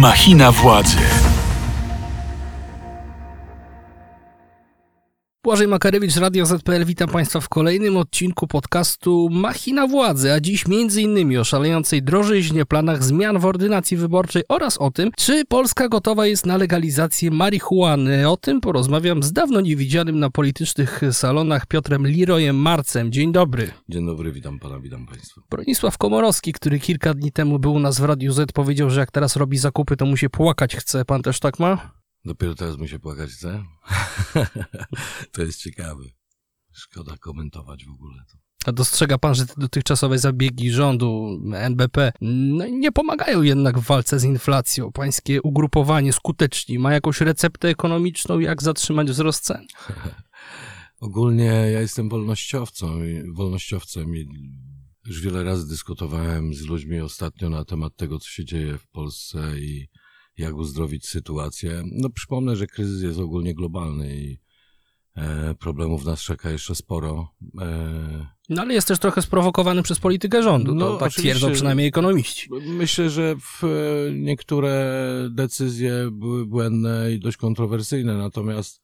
Machina władzy. Błażej Makarewicz, Radio ZPL, witam Państwa w kolejnym odcinku podcastu Machina Władzy, a dziś innymi o szalejącej drożyźnie, planach zmian w ordynacji wyborczej oraz o tym, czy Polska gotowa jest na legalizację marihuany. O tym porozmawiam z dawno niewidzianym na politycznych salonach Piotrem Lirojem Marcem. Dzień dobry. Dzień dobry, witam pana, witam państwa. Bronisław Komorowski, który kilka dni temu był u nas w Radiu Z, powiedział, że jak teraz robi zakupy, to mu się płakać chce. Pan też tak ma? Dopiero teraz mi się płakać chce? to jest ciekawe. Szkoda komentować w ogóle to. A dostrzega pan, że te dotychczasowe zabiegi rządu, NBP, no, nie pomagają jednak w walce z inflacją. Pańskie ugrupowanie skuteczni ma jakąś receptę ekonomiczną, jak zatrzymać wzrost cen? Ogólnie ja jestem wolnościowcą, i- wolnościowcem i już wiele razy dyskutowałem z ludźmi ostatnio na temat tego, co się dzieje w Polsce i jak uzdrowić sytuację. No przypomnę, że kryzys jest ogólnie globalny i e, problemów nas czeka jeszcze sporo. E, No ale jest też trochę sprowokowany przez politykę rządu. No, to tak twierdzą przynajmniej ekonomiści. Myślę, że e, niektóre decyzje były błędne i dość kontrowersyjne, natomiast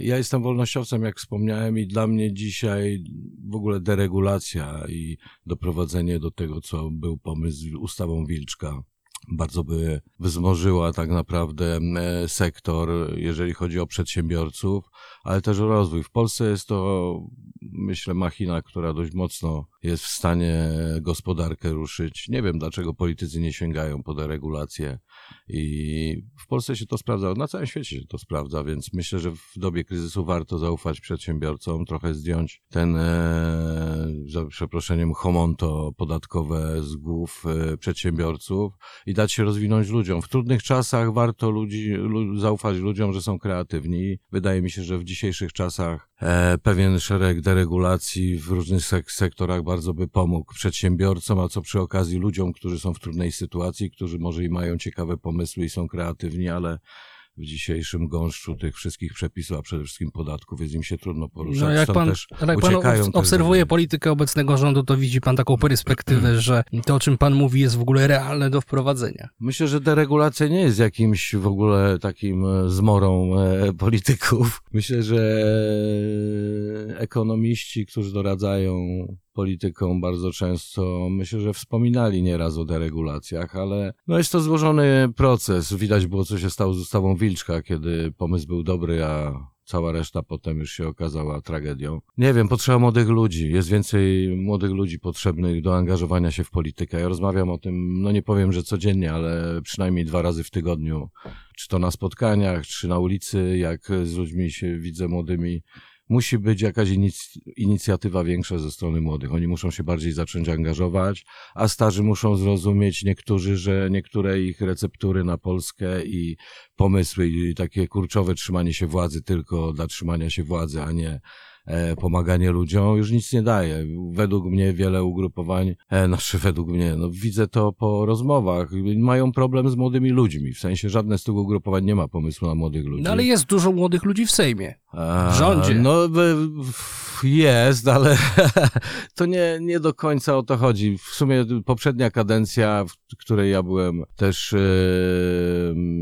ja jestem wolnościowcem, jak wspomniałem, i dla mnie dzisiaj w ogóle deregulacja i doprowadzenie do tego, co był pomysł z ustawą Wilczka, bardzo by wzmożyła tak naprawdę e, sektor, jeżeli chodzi o przedsiębiorców, ale też o rozwój. W Polsce jest to, myślę, machina, która dość mocno jest w stanie gospodarkę ruszyć. Nie wiem, dlaczego politycy nie sięgają po deregulację i w Polsce się to sprawdza, na całym świecie się to sprawdza, więc myślę, że w dobie kryzysu warto zaufać przedsiębiorcom, trochę zdjąć ten, e, za przeproszeniem, homonto podatkowe z głów e, przedsiębiorców i dać się rozwinąć ludziom. W trudnych czasach warto ludzi, lu, zaufać ludziom, że są kreatywni. Wydaje mi się, że w dzisiejszych czasach e, pewien szereg deregulacji w różnych sek- sektorach bardzo by pomógł przedsiębiorcom, a co przy okazji ludziom, którzy są w trudnej sytuacji, którzy może i mają ciekawe pomysły i są kreatywni, ale w dzisiejszym gąszczu tych wszystkich przepisów, a przede wszystkim podatków jest im się trudno poruszać. No jak Stąd pan, też jak pan obserwuje politykę obecnego rządu, to widzi pan taką perspektywę, że to, o czym pan mówi, jest w ogóle realne do wprowadzenia. Myślę, że deregulacja nie jest jakimś w ogóle takim e, zmorą e, polityków. Myślę, że ekonomiści, którzy doradzają politykom bardzo często, myślę, że wspominali nieraz o deregulacjach, ale no jest to złożony proces. Widać było, co się stało z ustawą Wilczka, kiedy pomysł był dobry, a cała reszta potem już się okazała tragedią. Nie wiem, potrzeba młodych ludzi. Jest więcej młodych ludzi potrzebnych do angażowania się w politykę. Ja rozmawiam o tym, no nie powiem, że codziennie, ale przynajmniej dwa razy w tygodniu. Czy to na spotkaniach, czy na ulicy, jak z ludźmi się widzę młodymi. Musi być jakaś inic- inicjatywa większa ze strony młodych. Oni muszą się bardziej zacząć angażować, a starzy muszą zrozumieć niektórzy, że niektóre ich receptury na Polskę i pomysły i takie kurczowe trzymanie się władzy tylko dla trzymania się władzy, a nie pomaganie ludziom już nic nie daje. Według mnie wiele ugrupowań, e, znaczy według mnie, no widzę to po rozmowach, mają problem z młodymi ludźmi. W sensie żadne z tych ugrupowań nie ma pomysłu na młodych ludzi. No ale jest dużo młodych ludzi w Sejmie. A, w rządzie. No w- w- jest, ale to nie, nie do końca o to chodzi. W sumie poprzednia kadencja, w której ja byłem też e,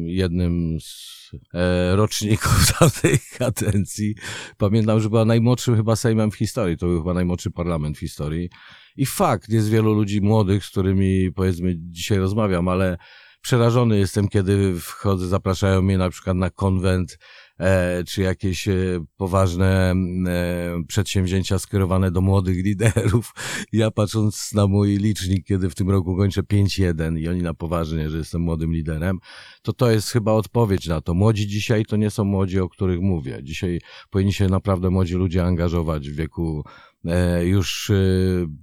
jednym z e, roczników tamtej kadencji, pamiętam, że była najmłodszym chyba Sejmem w historii. To był chyba najmłodszy parlament w historii. I fakt, jest wielu ludzi młodych, z którymi powiedzmy dzisiaj rozmawiam, ale przerażony jestem, kiedy wchodzę, zapraszają mnie na przykład na konwent czy jakieś e, poważne e, przedsięwzięcia skierowane do młodych liderów. Ja patrząc na mój licznik, kiedy w tym roku kończę 5-1 i oni na poważnie, że jestem młodym liderem, to to jest chyba odpowiedź na to. Młodzi dzisiaj to nie są młodzi, o których mówię. Dzisiaj powinni się naprawdę młodzi ludzie angażować w wieku e, już e,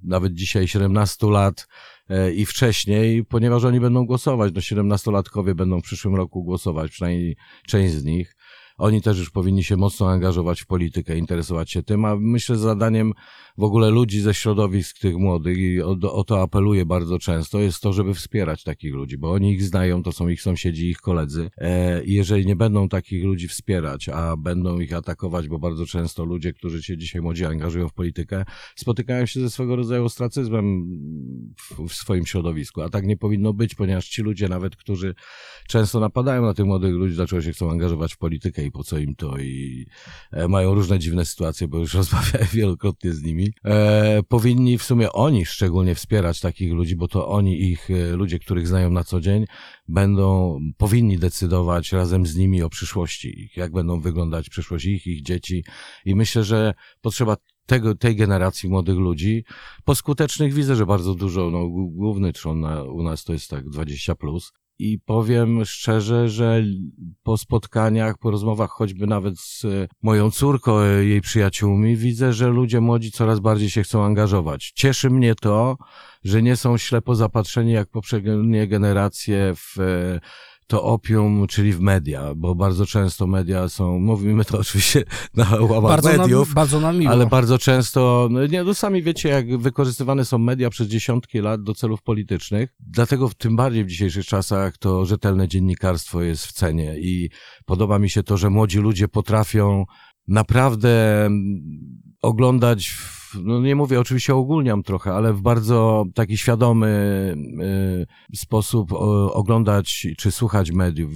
nawet dzisiaj 17 lat e, i wcześniej, ponieważ oni będą głosować. No 17-latkowie będą w przyszłym roku głosować, przynajmniej część z nich. Oni też już powinni się mocno angażować w politykę, interesować się tym, a myślę, zadaniem w ogóle ludzi ze środowisk tych młodych i o, o to apeluję bardzo często, jest to, żeby wspierać takich ludzi, bo oni ich znają, to są ich sąsiedzi, ich koledzy. E, jeżeli nie będą takich ludzi wspierać, a będą ich atakować, bo bardzo często ludzie, którzy się dzisiaj młodzi angażują w politykę, spotykają się ze swego rodzaju ostracyzmem w, w swoim środowisku, a tak nie powinno być, ponieważ ci ludzie nawet, którzy często napadają na tych młodych ludzi, dlaczego się chcą angażować w politykę i po co im to i e, mają różne dziwne sytuacje, bo już rozmawiałem wielokrotnie z nimi, e, powinni w sumie oni szczególnie wspierać takich ludzi, bo to oni, ich e, ludzie, których znają na co dzień, będą, powinni decydować razem z nimi o przyszłości jak będą wyglądać przyszłość ich, ich dzieci i myślę, że potrzeba tego, tej generacji młodych ludzi. Po skutecznych widzę, że bardzo dużo, no, główny trzon na, u nas to jest tak 20 plus. I powiem szczerze, że po spotkaniach, po rozmowach, choćby nawet z e, moją córką, e, jej przyjaciółmi, widzę, że ludzie młodzi coraz bardziej się chcą angażować. Cieszy mnie to, że nie są ślepo zapatrzeni jak poprzednie generacje w e, to opium, czyli w media, bo bardzo często media są, mówimy to oczywiście na łamach bardzo mediów, nam, bardzo nam miło. ale bardzo często, no nie, no sami wiecie, jak wykorzystywane są media przez dziesiątki lat do celów politycznych, dlatego tym bardziej w dzisiejszych czasach to rzetelne dziennikarstwo jest w cenie i podoba mi się to, że młodzi ludzie potrafią naprawdę oglądać, w, no nie mówię oczywiście ogólniam trochę, ale w bardzo taki świadomy y, sposób oglądać czy słuchać mediów.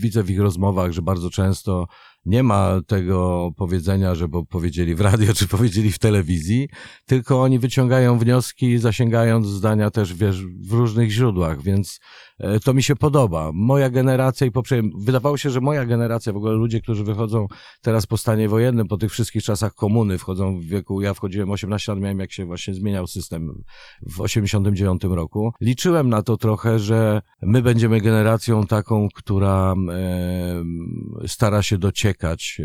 Widzę w ich rozmowach, że bardzo często nie ma tego powiedzenia, że bo powiedzieli w radio czy powiedzieli w telewizji, tylko oni wyciągają wnioski, zasięgając zdania też wiesz, w różnych źródłach, więc e, to mi się podoba. Moja generacja i poprzednia, wydawało się, że moja generacja, w ogóle ludzie, którzy wychodzą teraz po stanie wojennym, po tych wszystkich czasach komuny, wchodzą w wieku, ja wchodziłem 18 lat, miałem jak się właśnie zmieniał system w 89 roku. Liczyłem na to trochę, że my będziemy generacją taką, która e, stara się dociekać e,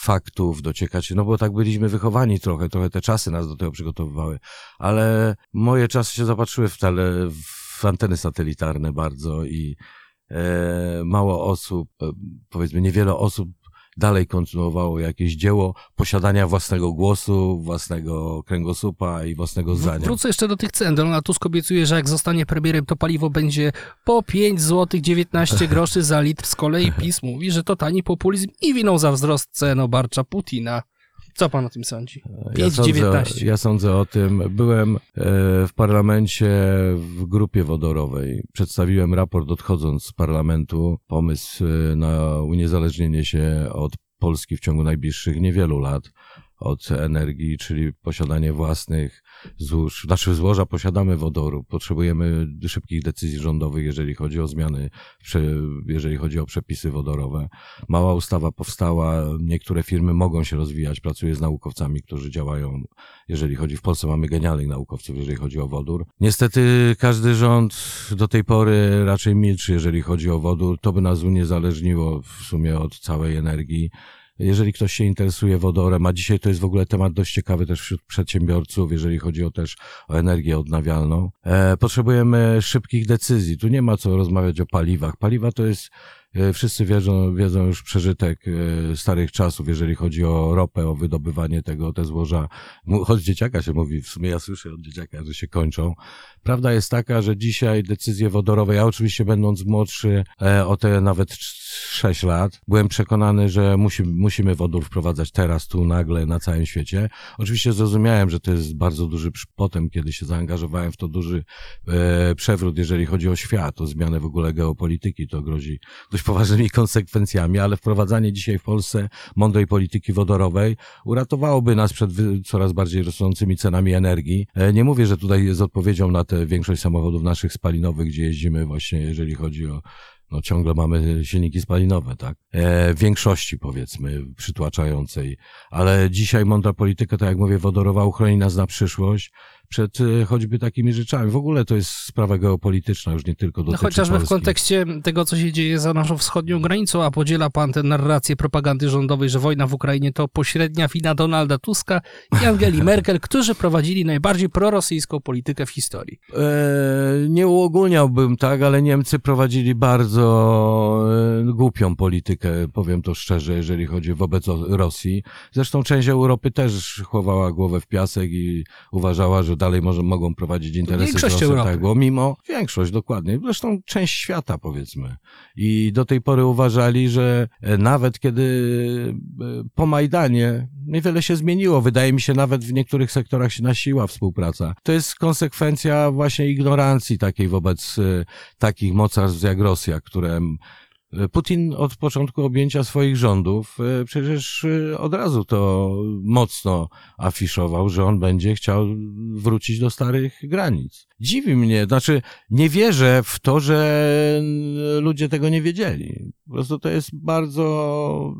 faktów, dociekać, no bo tak byliśmy wychowani trochę, trochę te czasy nas do tego przygotowywały, ale moje czasy się zapatrzyły w, tele, w anteny satelitarne bardzo i e, mało osób, e, powiedzmy niewiele osób dalej kontynuowało jakieś dzieło posiadania własnego głosu, własnego kręgosłupa i własnego zdania. Wrócę jeszcze do tych cen. Donald Tusk obiecuje, że jak zostanie premierem, to paliwo będzie po 5 zł 19 groszy za litr. Z kolei PiS mówi, że to tani populizm i winą za wzrost cen obarcza Putina. Co pan o tym sądzi? 5,19. Ja sądzę, ja sądzę o tym. Byłem e, w parlamencie w grupie wodorowej. Przedstawiłem raport odchodząc z parlamentu. Pomysł e, na uniezależnienie się od Polski w ciągu najbliższych niewielu lat od energii, czyli posiadanie własnych złóż, znaczy złoża posiadamy wodoru. Potrzebujemy szybkich decyzji rządowych, jeżeli chodzi o zmiany, jeżeli chodzi o przepisy wodorowe. Mała ustawa powstała, niektóre firmy mogą się rozwijać, pracuję z naukowcami, którzy działają, jeżeli chodzi, w Polsce mamy genialnych naukowców, jeżeli chodzi o wodór. Niestety każdy rząd do tej pory raczej milczy, jeżeli chodzi o wodór. To by nas uniezależniło w sumie od całej energii jeżeli ktoś się interesuje wodorem, a dzisiaj to jest w ogóle temat dość ciekawy też wśród przedsiębiorców, jeżeli chodzi o też o energię odnawialną, e, potrzebujemy szybkich decyzji. Tu nie ma co rozmawiać o paliwach. Paliwa to jest E, wszyscy wiedzą, wiedzą już przeżytek e, starych czasów, jeżeli chodzi o ropę, o wydobywanie tego, te złoża. Od dzieciaka się mówi, w sumie ja słyszę od dzieciaka, że się kończą. Prawda jest taka, że dzisiaj decyzje wodorowe, ja oczywiście będąc młodszy e, o te nawet 6 lat, byłem przekonany, że musi, musimy wodór wprowadzać teraz, tu, nagle, na całym świecie. Oczywiście zrozumiałem, że to jest bardzo duży, potem kiedy się zaangażowałem w to duży e, przewrót, jeżeli chodzi o świat, o zmianę w ogóle geopolityki, to grozi dość poważnymi konsekwencjami, ale wprowadzanie dzisiaj w Polsce mądrej polityki wodorowej uratowałoby nas przed coraz bardziej rosnącymi cenami energii. E, nie mówię, że tutaj jest odpowiedzią na tę większość samochodów naszych spalinowych, gdzie jeździmy właśnie, jeżeli chodzi o no ciągle mamy silniki spalinowe, tak? E, większości powiedzmy przytłaczającej, ale dzisiaj mądra polityka, tak jak mówię, wodorowa uchroni nas na przyszłość przed e, choćby takimi rzeczami. W ogóle to jest sprawa geopolityczna, już nie tylko No dotyczy chociażby w Polski. kontekście tego, co się dzieje za naszą wschodnią granicą, a podziela pan tę narrację propagandy rządowej, że wojna w Ukrainie to pośrednia wina Donalda Tuska i Angeli Merkel, którzy prowadzili najbardziej prorosyjską politykę w historii. E, nie uogólniałbym tak, ale Niemcy prowadzili bardzo e, głupią politykę, powiem to szczerze, jeżeli chodzi wobec Rosji. Zresztą część Europy też chowała głowę w piasek i uważała, że dalej może, mogą prowadzić interesy Większość. Europy. Tak mimo większość, dokładnie. Zresztą część świata, powiedzmy. I do tej pory uważali, że e, nawet kiedy e, po Majdanie niewiele się zmieniło. Wydaje mi się, nawet w niektórych sektorach się nasiła współpraca. To jest konsekwencja właśnie ignorancji takiej wobec e, takich mocarstw jak Rosja, które Putin od początku objęcia swoich rządów e, przecież e, od razu to mocno afiszował, że on będzie chciał wrócić do starych granic. Dziwi mnie, znaczy nie wierzę w to, że ludzie tego nie wiedzieli. Po prostu to jest bardzo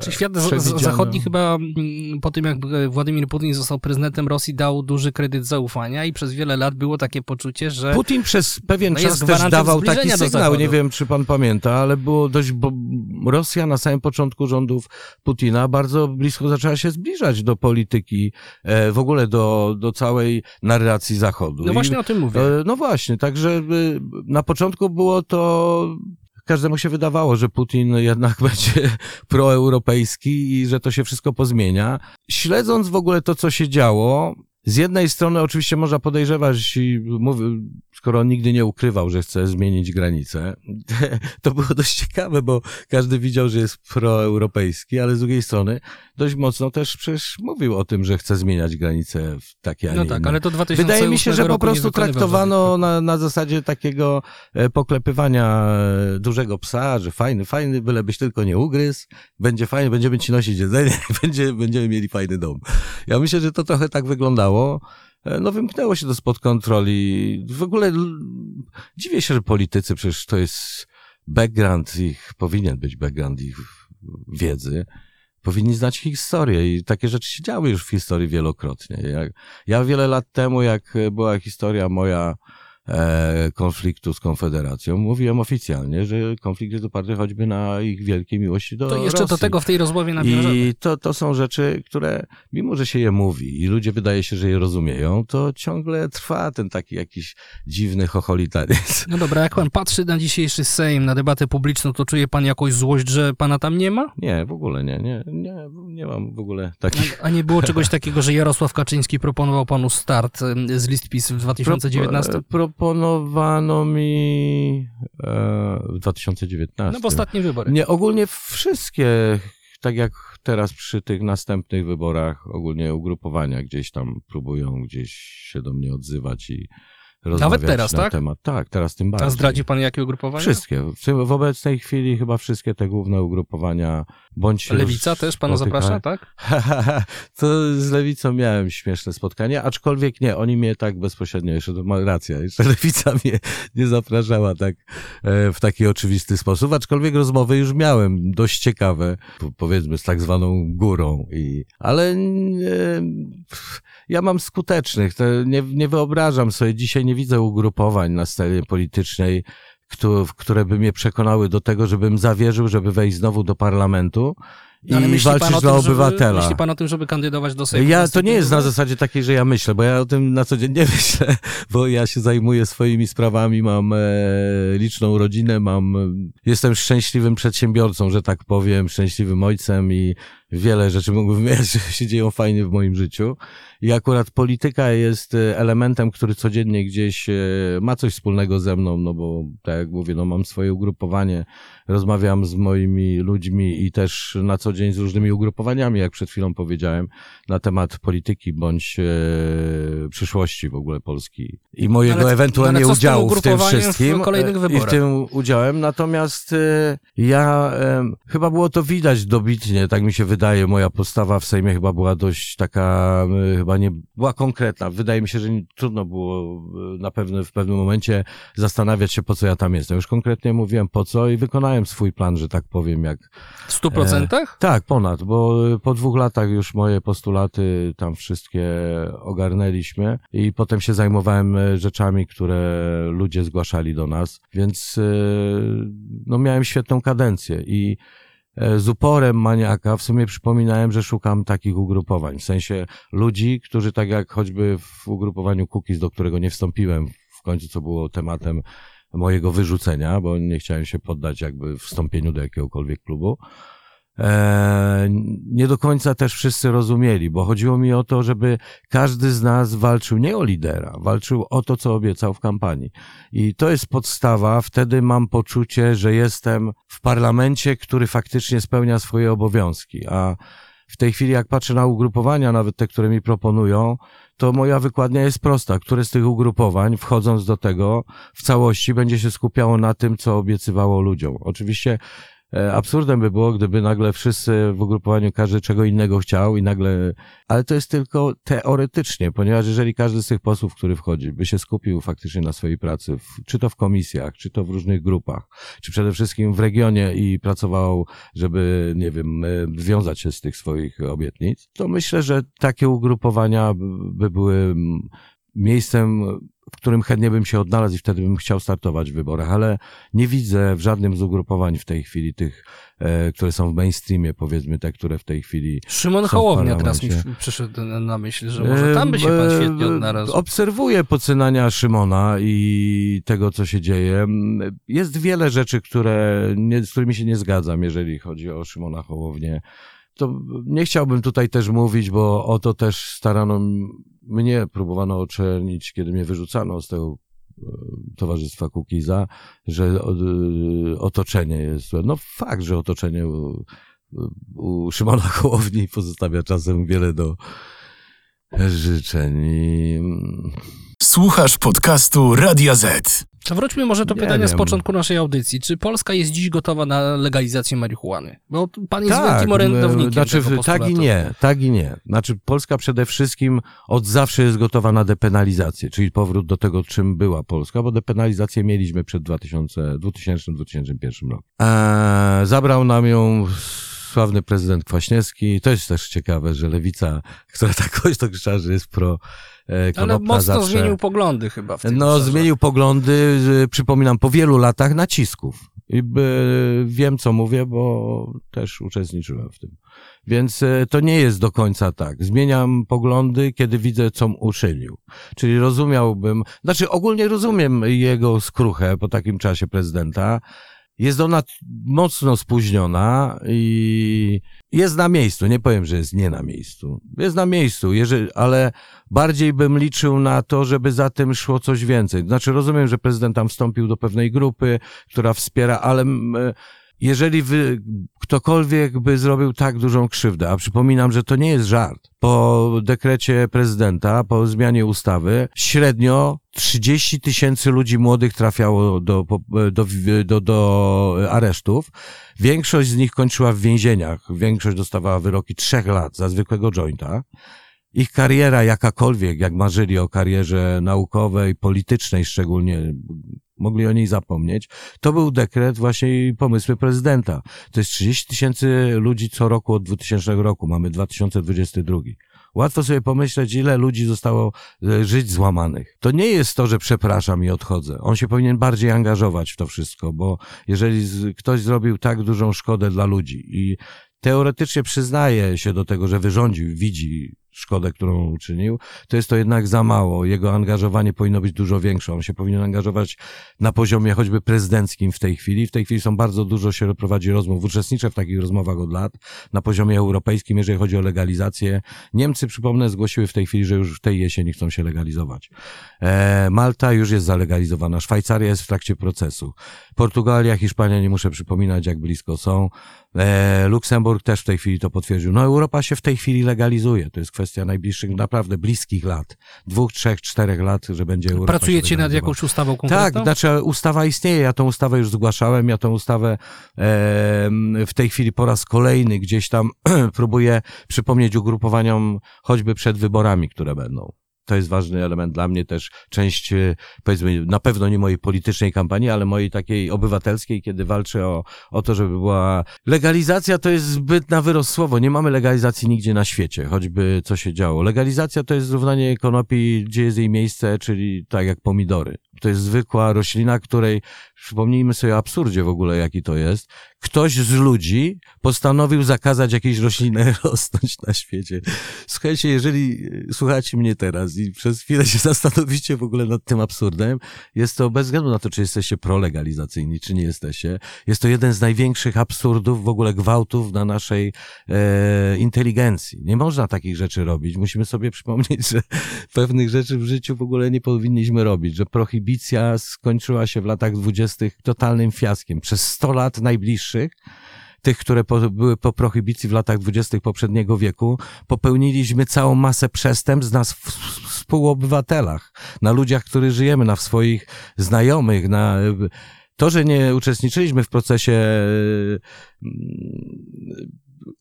Czy świat zachodni chyba mm, po tym, jak Władimir Putin został prezydentem Rosji, dał duży kredyt zaufania i przez wiele lat było takie poczucie, że Putin przez pewien No czas też dawał taki sygnał, nie wiem czy pan pamięta, ale było dość, bo Rosja na samym początku rządów Putina bardzo blisko zaczęła się zbliżać do polityki, e, w ogóle do, do całej narracji Zachodu. no I- właśnie o tym mówię. E, No właśnie, także y, na początku było to. Każdemu się wydawało, że Putin jednak będzie proeuropejski i że to się wszystko pozmienia. Śledząc w ogóle to, co się działo, z jednej strony oczywiście można podejrzewać, i mówię, skoro on nigdy nie ukrywał, że chce zmienić granice, to było dość ciekawe, bo każdy widział, że jest proeuropejski, ale z drugiej strony dość mocno też przecież mówił o tym, że chce zmieniać granice w takie, a No tak, inne. ale to 2008 Wydaje mi się, że po prostu traktowano na, na zasadzie takiego e, poklepywania e, dużego psa, że fajny, fajny, bylebyś tylko nie ugryzł, będzie fajny, będziemy ci nosić jedzenie, będzie, będziemy mieli fajny dom. Ja myślę, że to trochę tak wyglądało. E, No wymknęło się to spod kontroli. W ogóle dziwię się, że politycy, przecież to jest background ich, powinien być background ich wiedzy powinni znać historię i takie rzeczy się działy już w historii wielokrotnie. Jak, ja wiele lat temu, jak była historia moja konfliktu z Konfederacją, mówiłem oficjalnie, że konflikt jest oparty choćby na ich wielkiej miłości do To jeszcze Rosji. do tego w tej rozmowie nawiążemy. I to, to są rzeczy, które, mimo że się je mówi i ludzie wydaje się, że je rozumieją, to ciągle trwa ten taki jakiś dziwny chocholitaryzm. No dobra, jak pan patrzy na dzisiejszy Sejm, na debatę publiczną, to czuje pan jakąś złość, że pana tam nie ma? Nie, w ogóle nie, nie, nie, nie mam w ogóle takich... A nie było czegoś takiego, że Jarosław Kaczyński proponował panu start z list PiS w 2019? Pro, proponowano mi e, w 2019. No w ostatnie wybory. Nie, ogólnie wszystkie, tak jak teraz przy tych następnych wyborach, ogólnie ugrupowania gdzieś tam próbują gdzieś się do mnie odzywać i rozmawiać teraz, na tak? temat. Tak, teraz tym bardziej. A zdradzi pan jakie ugrupowanie? Wszystkie. W, w obecnej chwili chyba wszystkie te główne ugrupowania, bądź Lewica też panu spotyka- zaprasza, tak? to z lewicą miałem śmieszne spotkanie, aczkolwiek nie, oni mnie tak bezpośrednio, jeszcze to ma racja, jeszcze lewica mnie nie zapraszała tak e, w taki oczywisty sposób, aczkolwiek rozmowy już miałem dość ciekawe, po- powiedzmy z tak zwaną górą i, ale e, pff, ja mam skutecznych, nie, nie wyobrażam sobie, dzisiaj nie widzę ugrupowań na scenie politycznej, któ- które by mnie przekonały do tego, żebym zawierzył, żeby wejść znowu do parlamentu i No, Ale myśli pan walczyć o dla tym, żeby, obywatela. myśli pan o tym, żeby kandydować do Sejmu? Ja, to nie jest na zasadzie takiej, że ja myślę, bo ja o tym na co dzień nie myślę, bo ja się zajmuję swoimi sprawami, mam e, liczną rodzinę, mam, e, jestem szczęśliwym przedsiębiorcą, że tak powiem, szczęśliwym ojcem i wiele rzeczy mógłbym wymieniać, że się dzieją fajnie w moim życiu. I akurat polityka jest e, elementem, który codziennie gdzieś e, ma coś wspólnego ze mną, no bo tak jak mówię, no mam swoje ugrupowanie, rozmawiam z moimi ludźmi i też na co dzień z różnymi ugrupowaniami, jak przed chwilą powiedziałem, na temat polityki bądź e, przyszłości w ogóle Polski i mojego Ale- ewentualnie ale udziału w tym w wszystkim e, i w tym udziałem. Natomiast ja chyba było to widać dobitnie, tak mi się wydaje, wydaje, moja postawa w Sejmie chyba była dość taka, y, chyba nie była konkretna. Wydaje mi się, że trudno było y, na pewno w pewnym momencie zastanawiać się, po co ja tam jestem. Już konkretnie mówiłem po co i wykonałem swój plan, że tak powiem, jak W stu procentach? tak, ponad, bo y, po dwóch latach już moje postulaty tam wszystkie ogarnęliśmy i potem się zajmowałem rzeczami, które ludzie zgłaszali do nas, więc no miałem świetną kadencję i e, z uporem maniaka w sumie przypominałem, że szukam takich ugrupowań, w sensie ludzi, którzy tak jak choćby w ugrupowaniu Cookies, do którego nie wstąpiłem w końcu, co było tematem mojego wyrzucenia, bo nie chciałem się poddać jakby wstąpieniu do jakiegokolwiek klubu. E, nie do końca też wszyscy rozumieli, bo chodziło mi o to, żeby każdy z nas walczył nie o lidera, walczył o to, co obiecał w kampanii. I to jest podstawa, wtedy mam poczucie, że jestem w parlamencie, który faktycznie spełnia swoje obowiązki. A w tej chwili, jak patrzę na ugrupowania, nawet te, które mi proponują, to moja wykładnia jest prosta. Które z tych ugrupowań, wchodząc do tego, w całości będzie się skupiało na tym, co obiecywało ludziom. Oczywiście absurdem by było, gdyby nagle wszyscy w ugrupowaniu każdy czego innego chciał i nagle, ale to jest tylko teoretycznie, ponieważ jeżeli każdy z tych posłów, który wchodzi, by się skupił faktycznie na swojej pracy, czy to w komisjach, czy to w różnych grupach, czy przede wszystkim w regionie i pracował, żeby, nie wiem, e, wiązać się z tych swoich obietnic, to myślę, że takie ugrupowania by- by były mm, miejscem, w którym chętnie bym się odnalazł i wtedy bym chciał startować w wyborach, ale nie widzę w żadnym z ugrupowań w tej chwili tych, e, które są w mainstreamie, powiedzmy te, które w tej chwili Szymon Hołownia teraz mi przyszedł na- myśl, że może tam by się pan świetnie e, odnalazł. Obserwuję poczynania Szymona i tego, co się dzieje. Jest wiele rzeczy, które, nie, z którymi się nie zgadzam, jeżeli chodzi o Szymona Hołownię. To nie chciałbym tutaj też mówić, bo o to też starano mnie, próbowano oczernić, kiedy mnie wyrzucano z tego e, Towarzystwa Kukiza, że e, otoczenie jest złe. No fakt, że otoczenie u, u Szymona Hołowni pozostawia czasem wiele do życzeń. Słuchasz podcastu Radia Z. Wróćmy może do pytania z początku naszej audycji. Czy Polska jest dziś gotowa na legalizację marihuany? Bo pan jest Tak, wielkim orędownikiem znaczy, tego tak i nie, tak i nie. Znaczy Polska przede wszystkim od zawsze jest gotowa na depenalizację, czyli powrót do tego, czym była Polska, bo depenalizację mieliśmy przed 2000 2000-2001 rokiem. Eee, zabrał nam ją sławny prezydent Kwaśniewski. To jest też ciekawe, że lewica, która tak głośno krzyczała, że jest pro e, Ale mocno zawsze... zmienił poglądy chyba w tym No, obszarze. zmienił poglądy, przypominam, po wielu latach nacisków. I by, wiem, co mówię, bo też uczestniczyłem w tym. Więc e, to nie jest do końca tak. Zmieniam poglądy, kiedy widzę, co uczynił. Czyli rozumiałbym, znaczy ogólnie rozumiem jego skruchę po takim czasie prezydenta. Jest ona mocno spóźniona i jest na miejscu. Nie powiem, że jest nie na miejscu. Jest na miejscu, jeżeli, ale bardziej bym liczył na to, żeby za tym szło coś więcej. Znaczy, rozumiem, że prezydent tam wstąpił do pewnej grupy, która wspiera, ale e, jeżeli wy, ktokolwiek by zrobił tak dużą krzywdę, a przypominam, że to nie jest żart, po dekrecie prezydenta, po zmianie ustawy, średnio 30 tysięcy ludzi młodych trafiało do, do, do, do aresztów. Większość z nich kończyła w więzieniach. Większość dostawała wyroki trzech lat za zwykłego jointa. Ich kariera jakakolwiek, jak marzyli o karierze naukowej, politycznej szczególnie, mogli o niej zapomnieć, to był dekret właśnie i pomysły prezydenta. To jest 30 tysięcy ludzi co roku od 2000 roku, mamy 2022. Łatwo sobie pomyśleć, ile ludzi zostało e, żyć złamanych. To nie jest to, że przepraszam i odchodzę. On się powinien bardziej angażować w to wszystko, bo jeżeli ktoś zrobił tak dużą szkodę dla ludzi i teoretycznie przyznaje się do tego, że wyrządził, widzi szkodę, którą uczynił, to jest to jednak za mało. Jego angażowanie powinno być dużo większe. On się powinien angażować na poziomie choćby prezydenckim w tej chwili. W tej chwili są bardzo dużo się prowadzi rozmów. Uczestniczę w takich rozmowach od lat na poziomie europejskim, jeżeli chodzi o legalizację. Niemcy, przypomnę, zgłosiły w tej chwili, że już w tej jesieni chcą się legalizować. E, Malta już jest zalegalizowana. Szwajcaria jest w trakcie procesu. Portugalia, Hiszpania, nie muszę przypominać, jak blisko są. E, Luksemburg też w tej chwili to potwierdził. No Europa się w tej chwili legalizuje. To jest kwestia najbliższych, naprawdę bliskich lat. Dwóch, trzech, czterech lat, że będzie Europa Pracujecie nad jakąś ustawą konkretną? Tak, znaczy ustawa istnieje, ja tą ustawę już zgłaszałem, ja tą ustawę e, w tej chwili po raz kolejny gdzieś tam próbuję przypomnieć ugrupowaniom choćby przed wyborami, które będą. To jest ważny element dla mnie też, część, e, powiedzmy, na pewno nie mojej politycznej kampanii, ale mojej takiej obywatelskiej, kiedy walczę o, o to, żeby była legalizacja, to jest zbyt na wyrost słowo. Nie mamy legalizacji nigdzie na świecie, choćby co się działo. Legalizacja to jest zrównanie konopi, gdzie jest jej miejsce, czyli tak jak pomidory. To jest zwykła roślina, której, przypomnijmy sobie o absurdzie w ogóle, jaki to jest. Ktoś z ludzi postanowił zakazać jakiejś rośliny rosnąć na świecie. Słuchajcie, jeżeli e, słuchacie mnie teraz i przez chwilę się zastanowicie w ogóle nad tym absurdem, jest to bez względu na to, czy jesteście prolegalizacyjni, czy nie jesteście, jest to jeden z największych absurdów, w ogóle gwałtów na naszej e, inteligencji. Nie można takich rzeczy robić. Musimy sobie przypomnieć, że pewnych rzeczy w życiu w ogóle nie powinniśmy robić, że prohibicja skończyła się w latach dwudziestych totalnym fiaskiem. Przez 100 lat najbliższych tych, które po, były po prohibicji w latach dwudziestych poprzedniego wieku, popełniliśmy całą masę przestępstw na sw- współobywatelach, na ludziach, których żyjemy, na swoich znajomych, na to, że nie uczestniczyliśmy w procesie mm,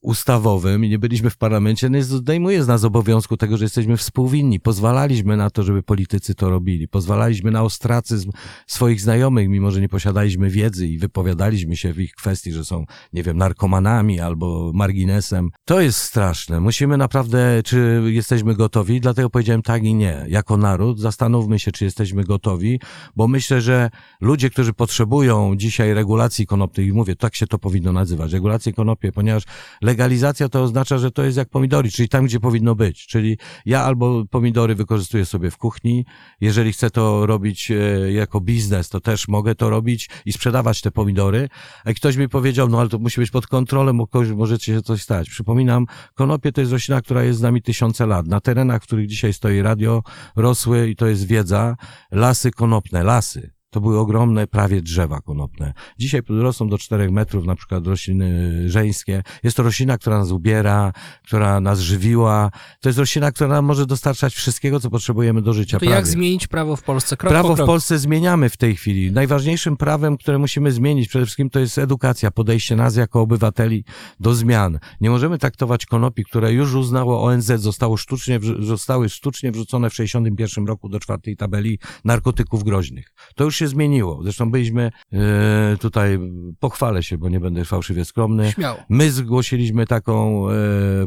ustawowym i nie byliśmy w parlamencie, nie zdejmuje z nas obowiązku tego, że jesteśmy współwinni. Pozwalaliśmy na to, żeby politycy to robili. Pozwalaliśmy na ostracyzm swoich znajomych, mimo że nie posiadaliśmy wiedzy i wypowiadaliśmy się w ich kwestii, że są, nie wiem, narkomanami albo marginesem. To jest straszne. Musimy naprawdę, czy jesteśmy gotowi? Dlatego powiedziałem tak i nie. Jako naród zastanówmy się, czy jesteśmy gotowi, bo myślę, że ludzie, którzy potrzebują dzisiaj regulacji konopnych, i mówię, tak się to powinno nazywać, regulacji konopie, ponieważ legalizacja to oznacza, że to jest jak pomidory, czyli tam, gdzie powinno być. Czyli ja albo pomidory wykorzystuję sobie w kuchni, jeżeli chcę to robić e, jako biznes, to też mogę to robić i sprzedawać te pomidory. A ktoś mi powiedział, no ale to musi być pod kontrolą, bo kogoś może ci się coś stać. Przypominam, konopie to jest roślina, która jest z nami tysiące lat. Na terenach, w których dzisiaj stoi radio, rosły, i to jest wiedza, lasy konopne, lasy. To były ogromne prawie drzewa konopne. Dzisiaj rosną do 4 metrów, na przykład rośliny żeńskie. Jest to roślina, która nas ubiera, która nas żywiła. To jest roślina, która nam może dostarczać wszystkiego, co potrzebujemy do życia. To jak prawie. zmienić prawo w Polsce? Krok Prawo po w. Polsce zmieniamy w tej chwili. Najważniejszym prawem, które musimy zmienić przede wszystkim to jest edukacja, podejście nas jako obywateli do zmian. Nie możemy traktować konopi, które już uznało ONZ, zostało sztucznie, zostały sztucznie wrzucone w 61 roku do czwartej tabeli narkotyków groźnych. To już się zmieniło. Zresztą byliśmy e, tutaj, pochwalę się, bo nie będę fałszywie skromny. Śmiało. My zgłosiliśmy taką e,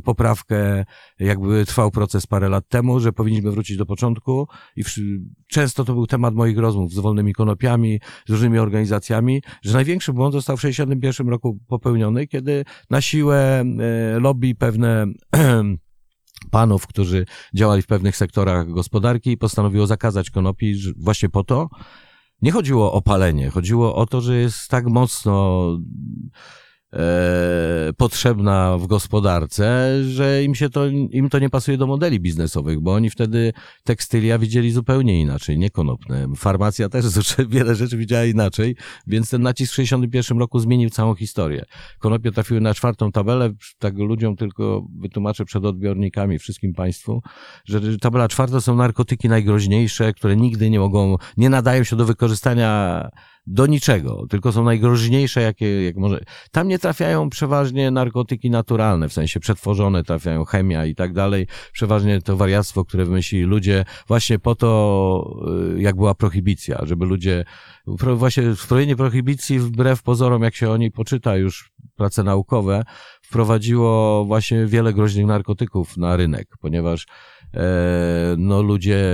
poprawkę, jakby trwał proces parę lat temu, że powinniśmy wrócić do początku i wszy- często to był temat moich rozmów z wolnymi konopiami, z różnymi organizacjami, że największy błąd został w 61 roku popełniony, kiedy na siłę e, lobby pewne panów, którzy działali w pewnych sektorach gospodarki, postanowiło zakazać konopi właśnie po to, nie chodziło o palenie, chodziło o to, że jest tak mocno e, potrzebna w gospodarce, że im się to, im to nie pasuje do modeli biznesowych, bo oni wtedy tekstylia widzieli zupełnie inaczej, nie konopne. Farmacja też wiele rzeczy widziała inaczej, więc ten nacisk w 61 roku zmienił całą historię. Konopie trafiły na czwartą tabelę, tak ludziom tylko wytłumaczę przed odbiornikami, wszystkim państwu, że tabela czwarta są narkotyki najgroźniejsze, które nigdy nie mogą, nie nadają się do wykorzystania do niczego, tylko są najgroźniejsze, jakie jak może. Tam nie trafiają przeważnie narkotyki naturalne, w sensie przetworzone, trafiają chemia i tak dalej. Przeważnie to wariactwo, które wymyślili ludzie właśnie po to, y, jak była prohibicja, żeby ludzie, właśnie wprowadzenie prohibicji wbrew pozorom, jak się o niej poczyta już prace naukowe, wprowadziło właśnie wiele groźnych narkotyków na rynek, ponieważ no ludzie,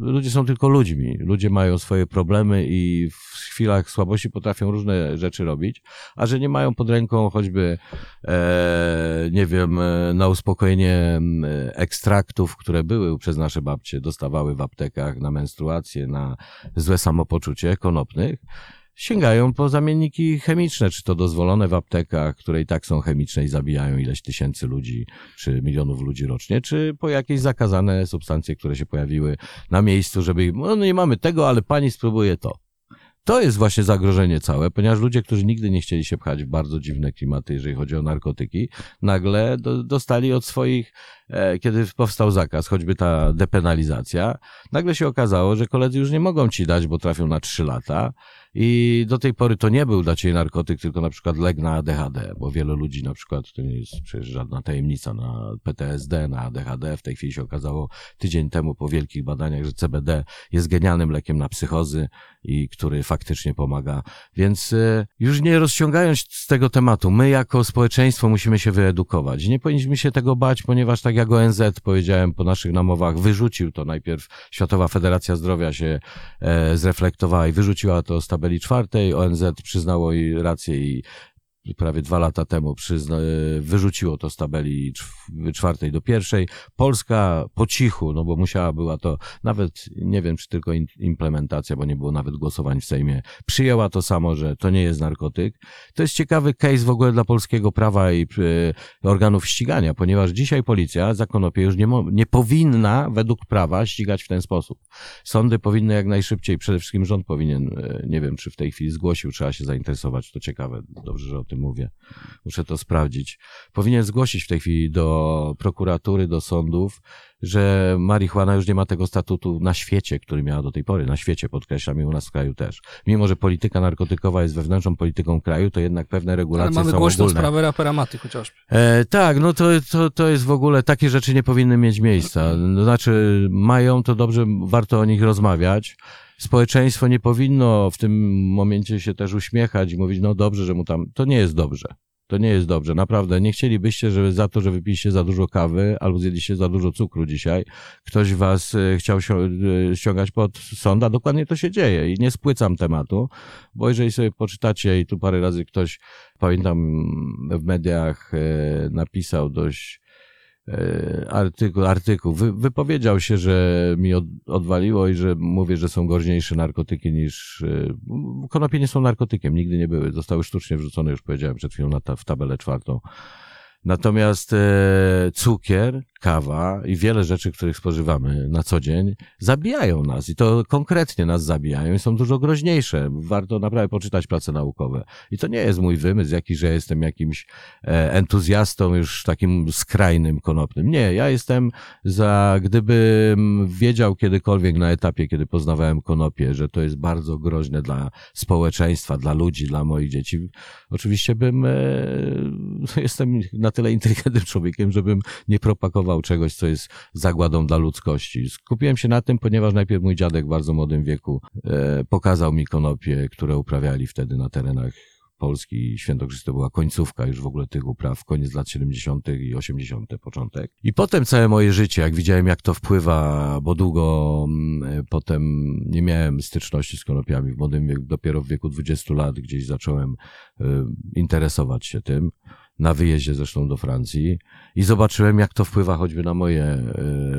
ludzie są tylko ludźmi. Ludzie mają swoje problemy i w chwilach słabości potrafią różne rzeczy robić, a że nie mają pod ręką choćby, e, nie wiem, e, na uspokojenie ekstraktów, które były przez nasze babcie, dostawały w aptekach na menstruację, na złe samopoczucie konopnych, sięgają po zamienniki chemiczne, czy to dozwolone w aptekach, które i tak są chemiczne i zabijają ileś tysięcy ludzi, czy milionów ludzi rocznie, czy po jakieś zakazane substancje, które się pojawiły na miejscu, żeby, no nie mamy tego, ale pani spróbuje to. To jest właśnie zagrożenie całe, ponieważ ludzie, którzy nigdy nie chcieli się pchać w bardzo dziwne klimaty, jeżeli chodzi o narkotyki, nagle do, dostali od swoich, kiedy powstał zakaz, choćby ta depenalizacja, nagle się okazało, że koledzy już nie mogą ci dać, bo trafią na trzy lata, i do tej pory to nie był dla ciebie narkotyk, tylko na przykład lek na ADHD, bo wielu ludzi na przykład, to nie jest przecież żadna tajemnica, na PTSD, na ADHD, w tej chwili się okazało tydzień temu po wielkich badaniach, że CBD jest genialnym lekiem na psychozy i który faktycznie pomaga. Więc e, już nie rozciągając z tego tematu, my jako społeczeństwo musimy się wyedukować. Nie powinniśmy się tego bać, ponieważ tak jak ONZ powiedziałem po naszych namowach, wyrzucił to najpierw Światowa Federacja Zdrowia się e, zreflektowała i wyrzuciła to z tabeli czwartej. ONZ przyznało jej rację i prawie dwa lata temu przyzna, wyrzuciło to z tabeli czw- czwartej do pierwszej. Polska po cichu, no bo musiała była to, nawet nie wiem, czy tylko implementacja, bo nie było nawet głosowań w Sejmie, przyjęła to samo, że to nie jest narkotyk. To jest ciekawy case w ogóle dla polskiego prawa i e, organów ścigania, ponieważ dzisiaj policja za konopie już nie, nie powinna według prawa ścigać w ten sposób. Sądy powinny jak najszybciej, przede wszystkim rząd powinien, e, nie wiem, czy w tej chwili zgłosił, trzeba się zainteresować, to ciekawe, dobrze, że o tym mówię. Muszę to sprawdzić. Powinien zgłosić w tej chwili do prokuratury, do sądów, że marihuana już nie ma tego statutu na świecie, który miała do tej pory. Na świecie, podkreślam, i u nas w kraju też. Mimo, że polityka narkotykowa jest wewnętrzną polityką kraju, to jednak pewne Ale regulacje mamy są głośną ogólne. sprawę rapera Maty chociażby. E, tak, no to, to, to jest w ogóle, takie rzeczy nie powinny mieć miejsca. No, Znaczy, mają, to dobrze, warto o nich rozmawiać. Społeczeństwo nie powinno w tym momencie się też uśmiechać i mówić, no dobrze, że mu tam, to nie jest dobrze. To nie jest dobrze, naprawdę. Nie chcielibyście, żeby za to, że wypiliście za dużo kawy albo zjedliście za dużo cukru dzisiaj, ktoś was e, chciał e, ściągać pod sąd, a dokładnie to się dzieje i nie spłycam tematu, bo jeżeli sobie poczytacie i tu parę razy ktoś, pamiętam w mediach e, napisał dość artykuł, artykuł. Wy, wypowiedział się, że mi od, odwaliło i że mówię, że są groźniejsze narkotyki niż... e, Konopie nie są narkotykiem, nigdy nie były. Zostały sztucznie wrzucone, już powiedziałem przed chwilą, na ta, w tabelę czwartą. Natomiast e, cukier, kawa i wiele rzeczy, których spożywamy na co dzień, zabijają nas i to konkretnie nas zabijają i są dużo groźniejsze. Warto naprawdę poczytać prace naukowe. I to nie jest mój wymysł, jakiś, że jestem jakimś e, entuzjastą już takim skrajnym konopnym. Nie, ja jestem za, gdybym wiedział kiedykolwiek na etapie, kiedy poznawałem konopie, że to jest bardzo groźne dla społeczeństwa, dla ludzi, dla moich dzieci, oczywiście bym, e, jestem na tyle inteligentnym człowiekiem, żebym nie propagował czegoś, co jest zagładą dla ludzkości. Skupiłem się na tym, ponieważ najpierw mój dziadek w bardzo młodym wieku e, pokazał mi konopie, które uprawiali wtedy na terenach Polski i była końcówka już w ogóle tych upraw, koniec lat 70. i 80. początek. I potem całe moje życie, jak widziałem jak to wpływa, bo długo mm, potem nie miałem styczności z konopiami w młodym wieku, dopiero w wieku 20 lat gdzieś zacząłem y, interesować się tym na wyjeździe zresztą do Francji i zobaczyłem, jak to wpływa choćby na moje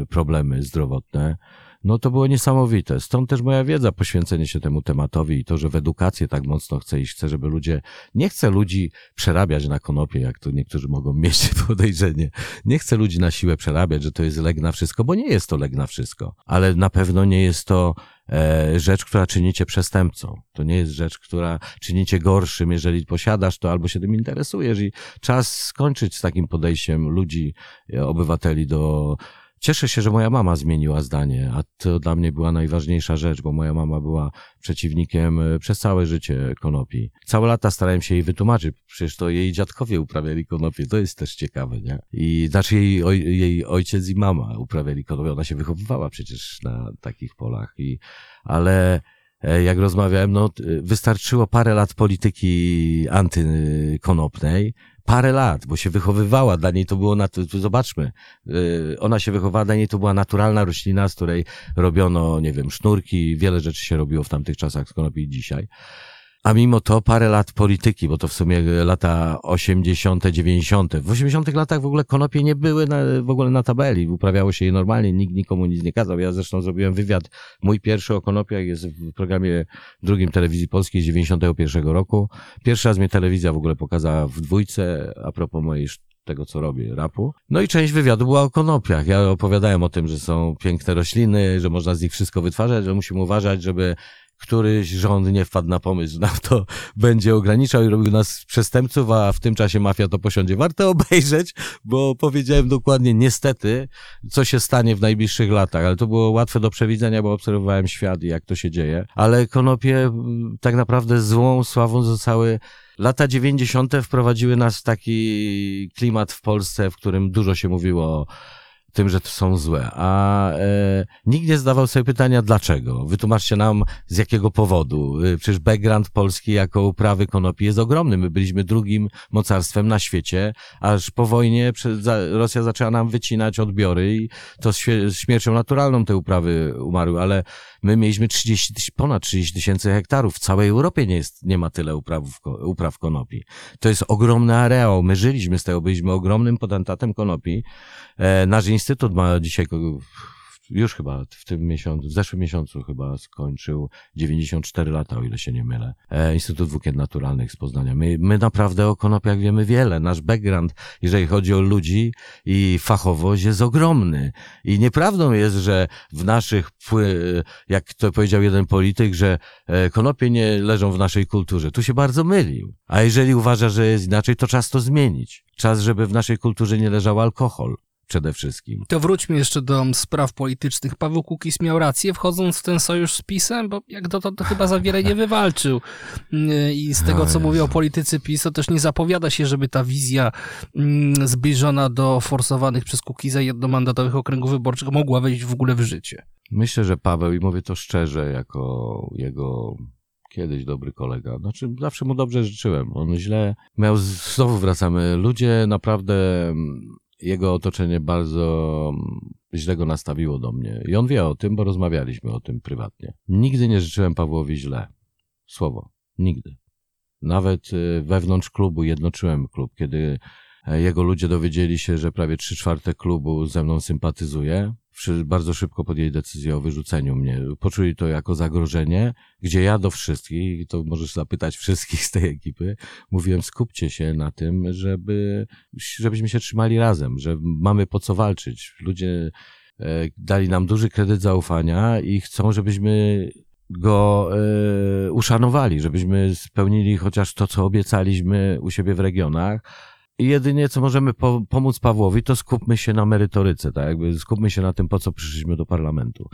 y, problemy zdrowotne. No to było niesamowite. Stąd też moja wiedza, poświęcenie się temu tematowi i to, że w edukację tak mocno chcę iść. Chcę, żeby ludzie, nie chcę ludzi przerabiać na konopie, jak to niektórzy mogą mieć podejrzenie. Nie chcę ludzi na siłę przerabiać, że to jest lek na wszystko, bo nie jest to lek na wszystko. Ale na pewno nie jest to e, rzecz, która czynicie przestępcą. To nie jest rzecz, która czynicie gorszym, jeżeli posiadasz to albo się tym interesujesz i czas skończyć z takim podejściem ludzi, e, obywateli do Cieszę się, że moja mama zmieniła zdanie, a to dla mnie była najważniejsza rzecz, bo moja mama była przeciwnikiem e, przez całe życie konopi. Całe lata starałem się jej wytłumaczyć, przecież to jej dziadkowie uprawiali konopie, to jest też ciekawe, nie? I znaczy jej, oj, jej ojciec i mama uprawiali konopie, ona się wychowywała przecież na takich polach, i, ale e, jak rozmawiałem, no t- wystarczyło parę lat polityki antykonopnej, parę lat, bo się wychowywała, dla niej to było, nat- zobaczmy, y, ona się wychowała, dla niej to była naturalna roślina, z której robiono, nie wiem, sznurki, wiele rzeczy się robiło w tamtych czasach z konopi dzisiaj. A mimo to parę lat polityki, bo to w sumie lata 80., 90. W 80. latach w ogóle konopie nie były na, w ogóle na tabeli, uprawiało się je normalnie, nikt nikomu nic nie kazał. Ja zresztą zrobiłem wywiad, mój pierwszy o konopiach jest w programie drugim telewizji polskiej z 91 roku. Pierwszy raz mnie telewizja w ogóle pokazała w dwójce, a propos mojej tego, co robię, rapu. No i część wywiadu była o konopiach. Ja opowiadałem o tym, że są piękne rośliny, że można z nich wszystko wytwarzać, że musimy uważać, żeby któryś rząd nie wpadł na pomysł, nam to będzie ograniczał i robił nas przestępców, a w tym czasie mafia to posiądzie. Warto obejrzeć, bo powiedziałem dokładnie niestety, co się stanie w najbliższych latach, ale to było łatwe do przewidzenia, bo obserwowałem świat i jak to się dzieje. Ale konopie tak naprawdę złą sławą zostały Lata 90. wprowadziły nas w taki klimat w Polsce, w którym dużo się mówiło o tym, że to są złe, a e, nikt nie zdawał sobie pytania dlaczego. Wytłumaczcie nam z jakiego powodu. E, Przecież background Polski jako uprawy konopi jest ogromny. My byliśmy drugim mocarstwem na świecie, aż po wojnie Rosja zaczęła nam wycinać odbiory i to świe- śmiercią naturalną te uprawy umarły, ale my mieliśmy 30, tyś- ponad 30 tysięcy hektarów. W całej Europie nie, jest, nie ma tyle uprawów, upraw konopi. To jest ogromny areał. My żyliśmy z tego, byliśmy ogromnym potentatem konopi. E, nasz instytut ma dzisiaj, już chyba w tym miesiącu, w zeszłym miesiącu chyba skończył 94 lata, o ile się nie mylę. E, Instytut Włókien Naturalnych z Poznania. My, my naprawdę o konopiach wiemy wiele. Nasz background, jeżeli chodzi o ludzi i fachowość jest ogromny. I nieprawdą jest, że w naszych, jak to powiedział jeden polityk, że e, konopie nie leżą w naszej kulturze. Tu się bardzo mylił. A jeżeli uważa, że jest inaczej, to czas to zmienić. Czas, żeby w naszej kulturze nie leżał alkohol przede wszystkim. To wróćmy jeszcze do spraw politycznych. Paweł Kukiz miał rację, wchodząc w ten sojusz z PiSem, bo jak dotąd to chyba za wiele nie wywalczył. I z tego, co mówią politycy PiS, to też nie zapowiada się, żeby ta wizja mm, zbliżona do forsowanych przez Kukiza jednomandatowych okręgów wyborczych mogła wejść w ogóle w życie. Myślę, że Paweł, i mówię to szczerze, jako jego kiedyś dobry kolega, znaczy zawsze mu dobrze życzyłem. On źle miał, znowu wracamy, ludzie naprawdę, mm, jego otoczenie bardzo mm, źle go nastawiło do mnie. I on wie o tym, bo rozmawialiśmy o tym prywatnie. Nigdy nie życzyłem Pawłowi źle. Słowo. Nigdy. Nawet y, wewnątrz klubu jednoczyłem klub, kiedy e, jego ludzie dowiedzieli się, że prawie trzy czwarte klubu ze mną sympatyzuje. Bardzo szybko podjęli decyzję o wyrzuceniu mnie. Poczuli to jako zagrożenie, gdzie ja do wszystkich, to możesz zapytać wszystkich z tej ekipy, mówiłem skupcie się na tym, żeby, żebyśmy się trzymali razem, że mamy po co walczyć. Ludzie e, dali nam duży kredyt zaufania i chcą, żebyśmy go e, uszanowali, żebyśmy spełnili chociaż to, co obiecaliśmy u siebie w regionach. Jedynie, co możemy po, pomóc Pawłowi, to skupmy się na merytoryce, tak jakby skupmy się na tym, po co przyszliśmy do parlamentu.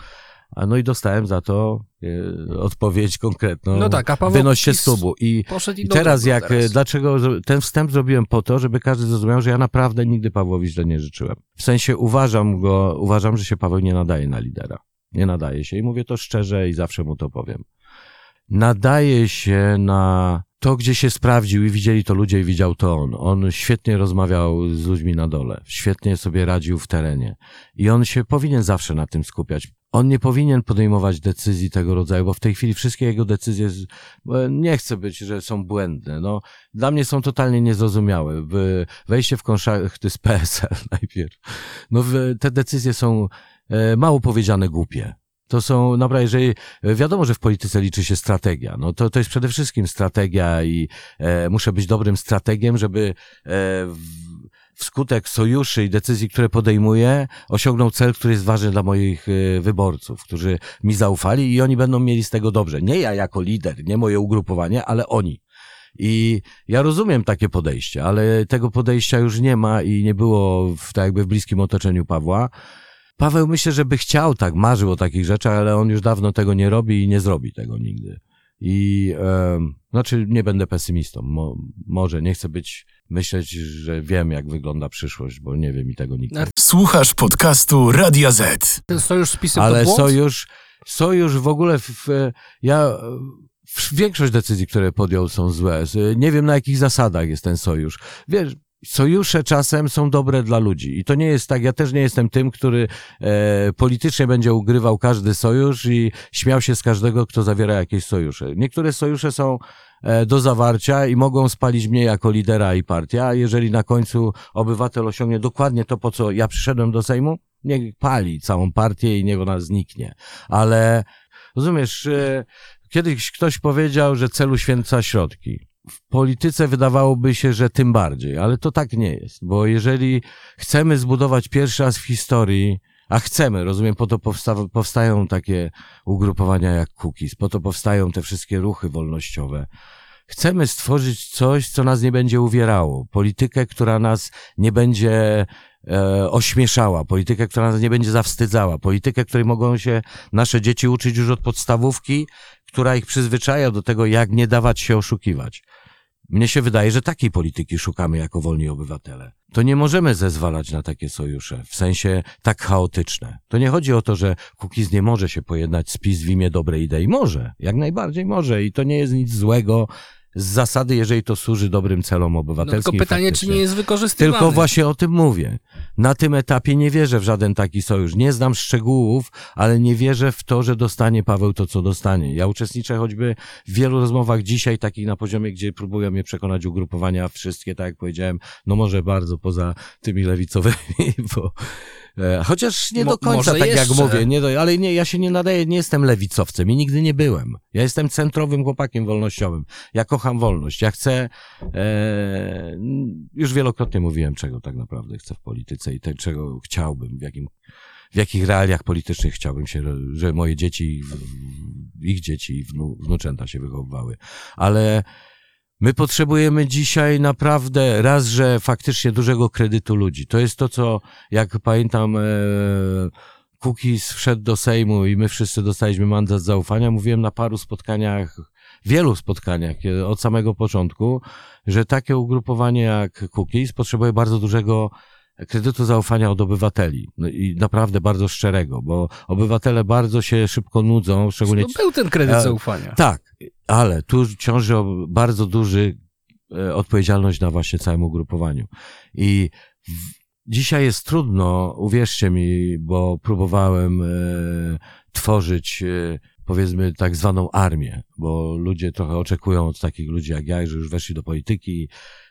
A no i dostałem za to e, odpowiedź konkretną. No tak, a Paweł Wynoś się z klubu. I, i, teraz jak, teraz. e, dlaczego, zro- ten wstęp zrobiłem po to, żeby każdy zrozumiał, że ja naprawdę nigdy Pawłowi źle nie życzyłem. W sensie uważam go, uważam, że się Paweł nie nadaje na lidera. Nie nadaje się i mówię to szczerze i zawsze mu to powiem. Nadaje się na to, gdzie się sprawdził i widzieli to ludzie i widział to on. On świetnie rozmawiał z ludźmi na dole, świetnie sobie radził w terenie i on się powinien zawsze na tym skupiać. On nie powinien podejmować decyzji tego rodzaju, bo w tej chwili wszystkie jego decyzje, nie chcę być, że są błędne. No, dla mnie są totalnie niezrozumiałe. Wejście w konszachty z PSL najpierw. No, te decyzje są e, mało powiedziane głupie. To są, naprawdę, jeżeli, wiadomo, że w polityce liczy się strategia. No to, to jest przede wszystkim strategia i e, muszę być dobrym strategiem, żeby e, w, wskutek sojuszy i decyzji, które podejmuję, osiągnął cel, który jest ważny dla moich e, wyborców, którzy mi zaufali i oni będą mieli z tego dobrze. Nie ja jako lider, nie moje ugrupowanie, ale oni. I ja rozumiem takie podejście, ale tego podejścia już nie ma i nie było w, tak jakby w bliskim otoczeniu Pawła. Paweł myślę, że by chciał tak, marzył o takich rzeczach, ale on już dawno tego nie robi i nie zrobi tego nigdy. I em, znaczy nie będę pesymistą. Mo, może nie chcę być, myśleć, że wiem, jak wygląda przyszłość, bo nie wiem i tego nikt nie Słuchasz podcastu Radia Z. Ten sojusz z PiSem ale to błąd? sojusz, sojusz w ogóle, w, w, ja, w, większość decyzji, które podjął są złe. Nie wiem na jakich zasadach jest ten sojusz. Wiesz, sojusze czasem są dobre dla ludzi i to nie jest tak, ja też nie jestem tym, który e, politycznie będzie ugrywał każdy sojusz i śmiał się z każdego, kto zawiera jakieś sojusze. Niektóre sojusze są e, do zawarcia i mogą spalić mnie jako lidera i partia, a jeżeli na końcu obywatel osiągnie dokładnie to, po co ja przyszedłem do Sejmu, niech pali całą partię i niech ona zniknie. Ale rozumiesz, e, kiedyś ktoś powiedział, że celu święca środki. W polityce wydawałoby się, że tym bardziej, ale to tak nie jest, bo jeżeli chcemy zbudować pierwszy raz w historii a chcemy, rozumiem, po to powsta- powstają takie ugrupowania jak Cookies, po to powstają te wszystkie ruchy wolnościowe. Chcemy stworzyć coś, co nas nie będzie uwierało, politykę, która nas nie będzie e, ośmieszała, politykę, która nas nie będzie zawstydzała, politykę, której mogą się nasze dzieci uczyć już od podstawówki, która ich przyzwyczaja do tego, jak nie dawać się oszukiwać. Mnie się wydaje, że takiej polityki szukamy jako wolni obywatele. To nie możemy zezwalać na takie sojusze, w sensie tak chaotyczne. To nie chodzi o to, że Kukiz nie może się pojednać z PiS w imię dobrej idei. Może, jak najbardziej może i to nie jest nic złego z zasady, jeżeli to służy dobrym celom No, obywatelskim. tylko pytanie, czy nie jest wykorzystywany. Tylko właśnie o tym mówię. Na tym etapie nie wierzę w żaden taki sojusz. Nie znam szczegółów, ale nie wierzę w to, że dostanie Paweł to, co dostanie. Ja uczestniczę choćby w wielu rozmowach dzisiaj, takich na poziomie, gdzie próbują mnie przekonać ugrupowania wszystkie, tak jak powiedziałem, no może bardzo poza tymi lewicowymi, bo chociaż nie Mo- do końca, może tak jak jeszcze. mówię, nie do, ale nie, ja się nie nadaję, nie jestem lewicowcem i nigdy nie byłem. Ja jestem centrowym chłopakiem wolnościowym. Ja kocham wolność. Ja chcę, e, już wielokrotnie mówiłem, czego tak naprawdę chcę w polityce i te, czego chciałbym, w jakim, w jakich realiach politycznych chciałbym się, że moje dzieci, ich dzieci i wnu, wnuczęta się wychowywały. Ale my potrzebujemy dzisiaj naprawdę raz, że faktycznie dużego kredytu ludzi. To jest to, co, jak pamiętam, e, Kukiz wszedł do Sejmu i my wszyscy dostaliśmy mandat zaufania. Mówiłem na paru spotkaniach, wielu spotkaniach kiedy- od samego początku, że takie ugrupowanie jak Kukiz potrzebuje bardzo dużego kredytu zaufania od obywateli no i naprawdę bardzo szczerego, bo obywatele bardzo się szybko nudzą, szczególnie No, był ten kredyt E, zaufania. tak, ale tu ciąży bardzo duży e, odpowiedzialność na właśnie całym ugrupowaniu. I w, dzisiaj jest trudno, uwierzcie mi, bo próbowałem e, tworzyć e, powiedzmy tak zwaną armię, bo ludzie trochę oczekują od takich ludzi jak ja, że już weszli do polityki,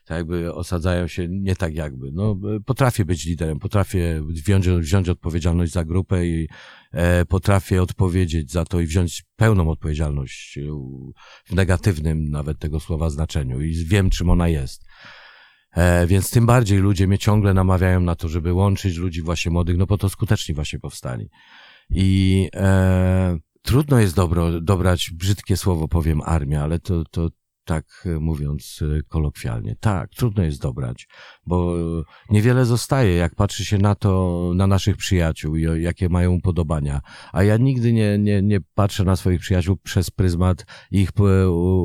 tak jakby osadzają się nie tak jakby. No, potrafię być liderem, potrafię wziąć, wziąć odpowiedzialność za grupę i e, potrafię odpowiedzieć za to i wziąć pełną odpowiedzialność e, w negatywnym nawet tego słowa znaczeniu i wiem, czym ona jest. E, więc tym bardziej ludzie mnie ciągle namawiają na to, żeby łączyć ludzi właśnie młodych, no po to skuteczni właśnie powstali. I e, trudno jest dobro, dobrać brzydkie słowo, powiem armia, ale to, to tak e, mówiąc e, kolokwialnie. Tak, trudno jest dobrać, bo e, niewiele zostaje, jak patrzy się na to, na naszych przyjaciół i jakie mają upodobania. A ja nigdy nie, nie, nie patrzę na swoich przyjaciół przez pryzmat ich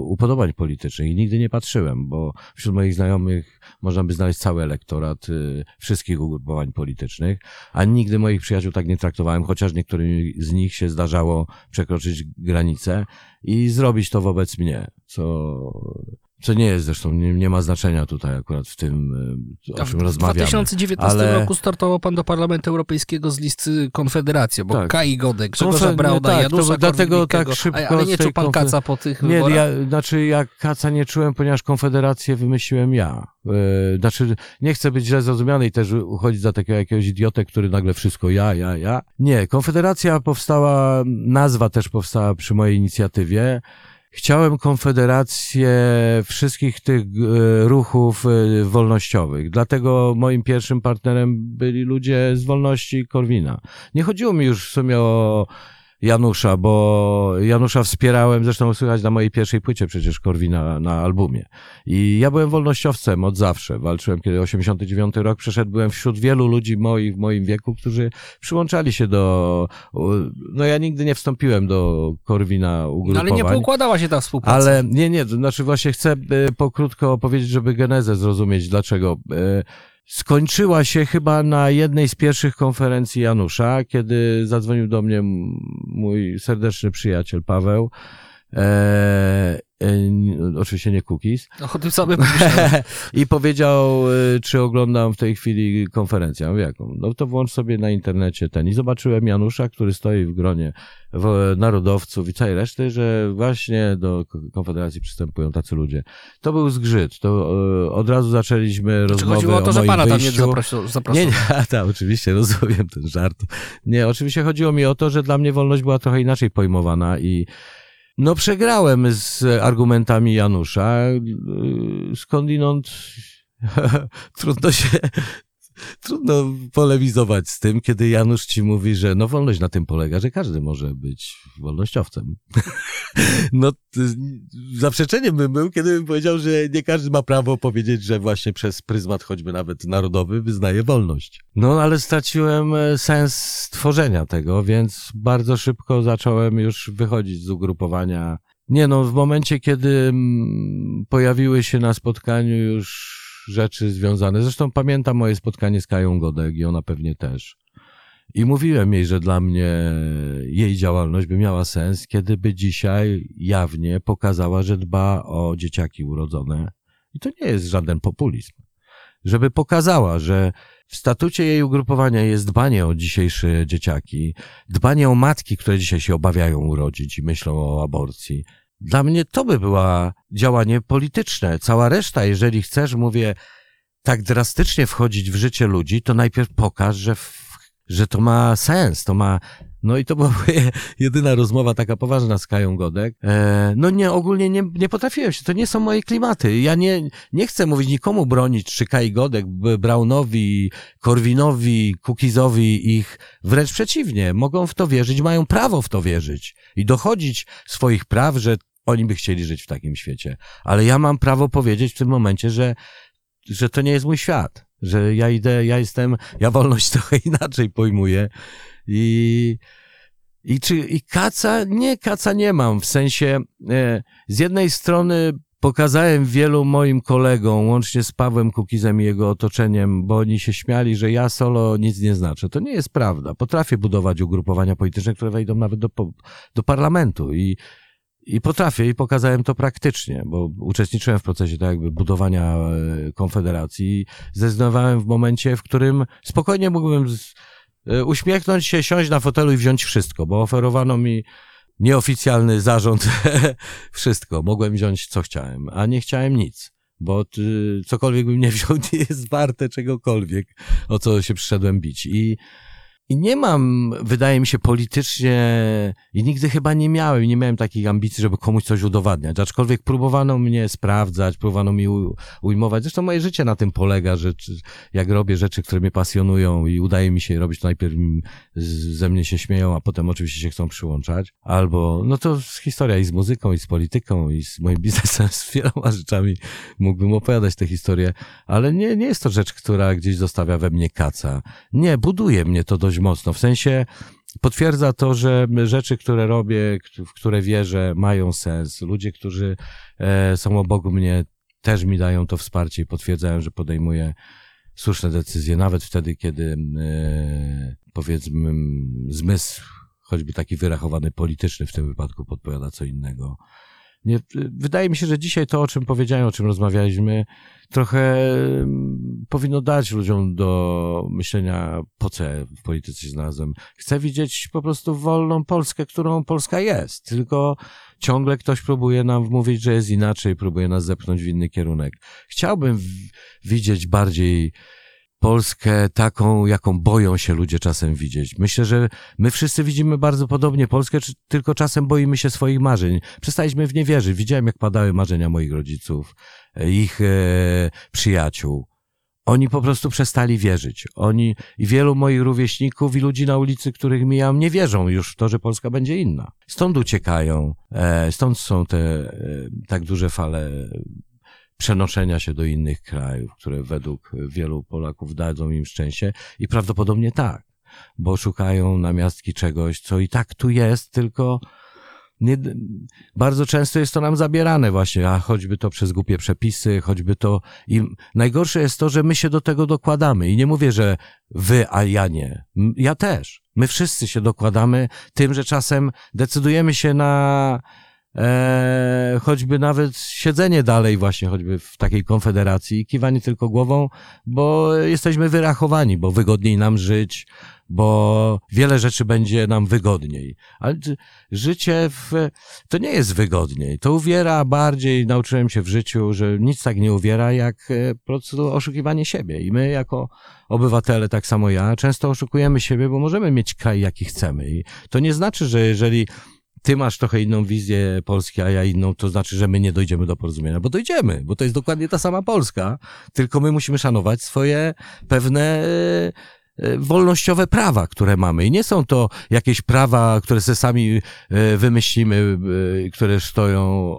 upodobań politycznych. I nigdy nie patrzyłem, bo wśród moich znajomych można by znaleźć cały elektorat wszystkich ugrupowań politycznych, a nigdy moich przyjaciół tak nie traktowałem, chociaż niektórym z nich się zdarzało przekroczyć granicę i zrobić to wobec mnie, co, co nie jest zresztą, nie, nie ma znaczenia tutaj akurat w tym, A o w czym rozmawiamy. 2019 ale- roku startował pan do Parlamentu Europejskiego z listy Konfederacji, bo Tak. Kai Godek, Grzegorza Konfe- Brauda, tak, Janusza dlatego tak szybko A- Ale nie czuł pan kaca po tych Nie, wyborach? ja, znaczy ja kaca nie czułem, ponieważ Konfederację wymyśliłem ja. E, znaczy, nie chcę być źle zrozumiany i też uchodzić za takiego jakiegoś idiotę, który nagle wszystko ja, ja, ja. Nie, Konfederacja powstała, nazwa też powstała przy mojej inicjatywie. Chciałem konfederację wszystkich tych e, ruchów e, wolnościowych. Dlatego moim pierwszym partnerem byli ludzie z wolności Korwina. Nie chodziło mi już w sumie o Janusza, bo Janusza wspierałem, zresztą słychać na mojej pierwszej płycie przecież Korwina na albumie. I ja byłem wolnościowcem od zawsze. Walczyłem, kiedy 89 rok przeszedł, byłem wśród wielu ludzi moich w moim wieku, którzy przyłączali się do... No ja nigdy nie wstąpiłem do Korwina No, ugrupowań. ale nie poukładała się ta współpraca. Ale nie, nie, to znaczy właśnie chcę e, pokrótko opowiedzieć, żeby genezę zrozumieć, dlaczego. E, Skończyła się chyba na jednej z pierwszych konferencji Janusza, kiedy zadzwonił do mnie mój serdeczny przyjaciel Paweł. E, oczywiście nie Cookies. No, o tym samym. I powiedział, y, czy oglądam w tej chwili konferencję. Mówię, jaką? No to włącz sobie na internecie ten. I zobaczyłem Janusza, który stoi w gronie narodowców i całej reszty, że właśnie do Konfederacji przystępują tacy ludzie. To był zgrzyt. To y, od razu zaczęliśmy Czy rozmowę chodziło o to, że pana tam nie wyjściu. zaprosił? zaprosił. Nie, nie, tak, oczywiście, rozumiem ten żart. Nie, oczywiście chodziło mi o to, że dla mnie wolność była trochę inaczej pojmowana i no przegrałem z argumentami Janusza, yy, skądinąd trudno się trudno polemizować z tym, kiedy Janusz ci mówi, że no wolność na tym polega, że każdy może być wolnościowcem. no zaprzeczeniem bym był, kiedy bym powiedział, że nie każdy ma prawo powiedzieć, że właśnie przez pryzmat choćby nawet narodowy wyznaje wolność. No ale straciłem e, sens tworzenia tego, więc bardzo szybko zacząłem już wychodzić z ugrupowania. Nie no, w momencie, kiedy mm, pojawiły się na spotkaniu już rzeczy związane. Zresztą pamiętam moje spotkanie z Kają Godek i ona pewnie też. I mówiłem jej, że dla mnie jej działalność by miała sens, kiedy by dzisiaj jawnie pokazała, że dba o dzieciaki urodzone. I to nie jest żaden populizm. Żeby pokazała, że w statucie jej ugrupowania jest dbanie o dzisiejsze dzieciaki, dbanie o matki, które dzisiaj się obawiają urodzić i myślą o aborcji, dla mnie to by była działanie polityczne. Cała reszta, jeżeli chcesz, mówię, tak drastycznie wchodzić w życie ludzi, to najpierw pokaż, że, że to ma sens, to ma no i to była jedyna rozmowa taka poważna z Kają Godek. E, no nie, ogólnie nie, nie potrafiłem się, to nie są moje klimaty. Ja nie, nie chcę mówić nikomu bronić, czy Kai Godek, Brownowi, Korwinowi, Kukizowi ich. Wręcz przeciwnie, mogą w to wierzyć, mają prawo w to wierzyć i dochodzić swoich praw, że oni by chcieli żyć w takim świecie. Ale ja mam prawo powiedzieć w tym momencie, że, że to nie jest mój świat. Że ja idę, ja jestem, ja wolność trochę inaczej pojmuję. I, i czy, i kaca? Nie, kaca nie mam. W sensie, e, z jednej strony pokazałem wielu moim kolegom, łącznie z Pawłem Kukizem i jego otoczeniem, bo oni się śmiali, że ja solo nic nie znaczę. To nie jest prawda. Potrafię budować ugrupowania polityczne, które wejdą nawet do, do parlamentu i i potrafię i pokazałem to praktycznie, bo uczestniczyłem w procesie tak jakby budowania e, konfederacji. Zdecydowałem w momencie, w którym spokojnie mógłbym z, e, uśmiechnąć się, siąść na fotelu i wziąć wszystko, bo oferowano mi nieoficjalny zarząd wszystko. Mogłem wziąć co chciałem, a nie chciałem nic, bo ty, cokolwiek bym nie wziął nie jest warte czegokolwiek, o co się przyszedłem bić. I i nie mam, wydaje mi się, politycznie i nigdy chyba nie miałem, nie miałem takich ambicji, żeby komuś coś udowadniać. Aczkolwiek próbowano mnie sprawdzać, próbowano mi ujmować. Zresztą moje życie na tym polega, że jak robię rzeczy, które mnie pasjonują i udaje mi się robić, to najpierw ze mnie się śmieją, a potem oczywiście się chcą przyłączać. Albo, no to historia i z muzyką, i z polityką, i z moim biznesem, z wieloma rzeczami mógłbym opowiadać tę historię, ale nie, nie jest to rzecz, która gdzieś zostawia we mnie kaca. Nie, buduje mnie to dość mocno. W sensie potwierdza to, że rzeczy, które robię, w które wierzę, mają sens. Ludzie, którzy e, są obok mnie, też mi dają to wsparcie i potwierdzają, że podejmuję słuszne decyzje, nawet wtedy, kiedy e, powiedzmy zmysł, choćby taki wyrachowany polityczny w tym wypadku, podpowiada co innego. Nie, wydaje mi się, że dzisiaj to, o czym powiedziałem, o czym rozmawialiśmy, trochę mm, powinno dać ludziom do myślenia, po co w polityce znalazłem. Chcę widzieć po prostu wolną Polskę, którą Polska jest, tylko ciągle ktoś próbuje nam wmówić, że jest inaczej, próbuje nas zepchnąć w inny kierunek. Chciałbym widzieć bardziej Polskę taką, jaką boją się ludzie czasem widzieć. Myślę, że my wszyscy widzimy bardzo podobnie Polskę, tylko czasem boimy się swoich marzeń. Przestaliśmy w nie wierzyć. Widziałem, jak padały marzenia moich rodziców, ich e, przyjaciół. Oni po prostu przestali wierzyć. Oni i wielu moich rówieśników i ludzi na ulicy, których mijam, nie wierzą już w to, że Polska będzie inna. Stąd uciekają, e, stąd są te e, tak duże fale przenoszenia się do innych krajów, które według wielu Polaków dadzą im szczęście i prawdopodobnie tak, bo szukają namiastki czegoś, co i tak tu jest, tylko nie, bardzo często jest to nam zabierane właśnie, a choćby to przez głupie przepisy, choćby to i najgorsze jest to, że my się do tego dokładamy i nie mówię, że wy, a ja nie. Ja też. My wszyscy się dokładamy tym, że czasem decydujemy się na e, choćby nawet siedzenie dalej właśnie, choćby w takiej konfederacji, kiwanie tylko głową, bo jesteśmy wyrachowani, bo wygodniej nam żyć, bo wiele rzeczy będzie nam wygodniej. Ale życie w, to nie jest wygodniej. To uwiera bardziej, nauczyłem się w życiu, że nic tak nie uwiera, jak e, po prostu oszukiwanie siebie. I my jako obywatele, tak samo ja, często oszukujemy siebie, bo możemy mieć kraj, jaki chcemy. I to nie znaczy, że jeżeli ty masz trochę inną wizję Polski, a ja inną, to znaczy, że my nie dojdziemy do porozumienia, bo dojdziemy, bo to jest dokładnie ta sama Polska, tylko my musimy szanować swoje pewne e, e, wolnościowe prawa, które mamy. I nie są to jakieś prawa, które sobie sami e, wymyślimy, które stoją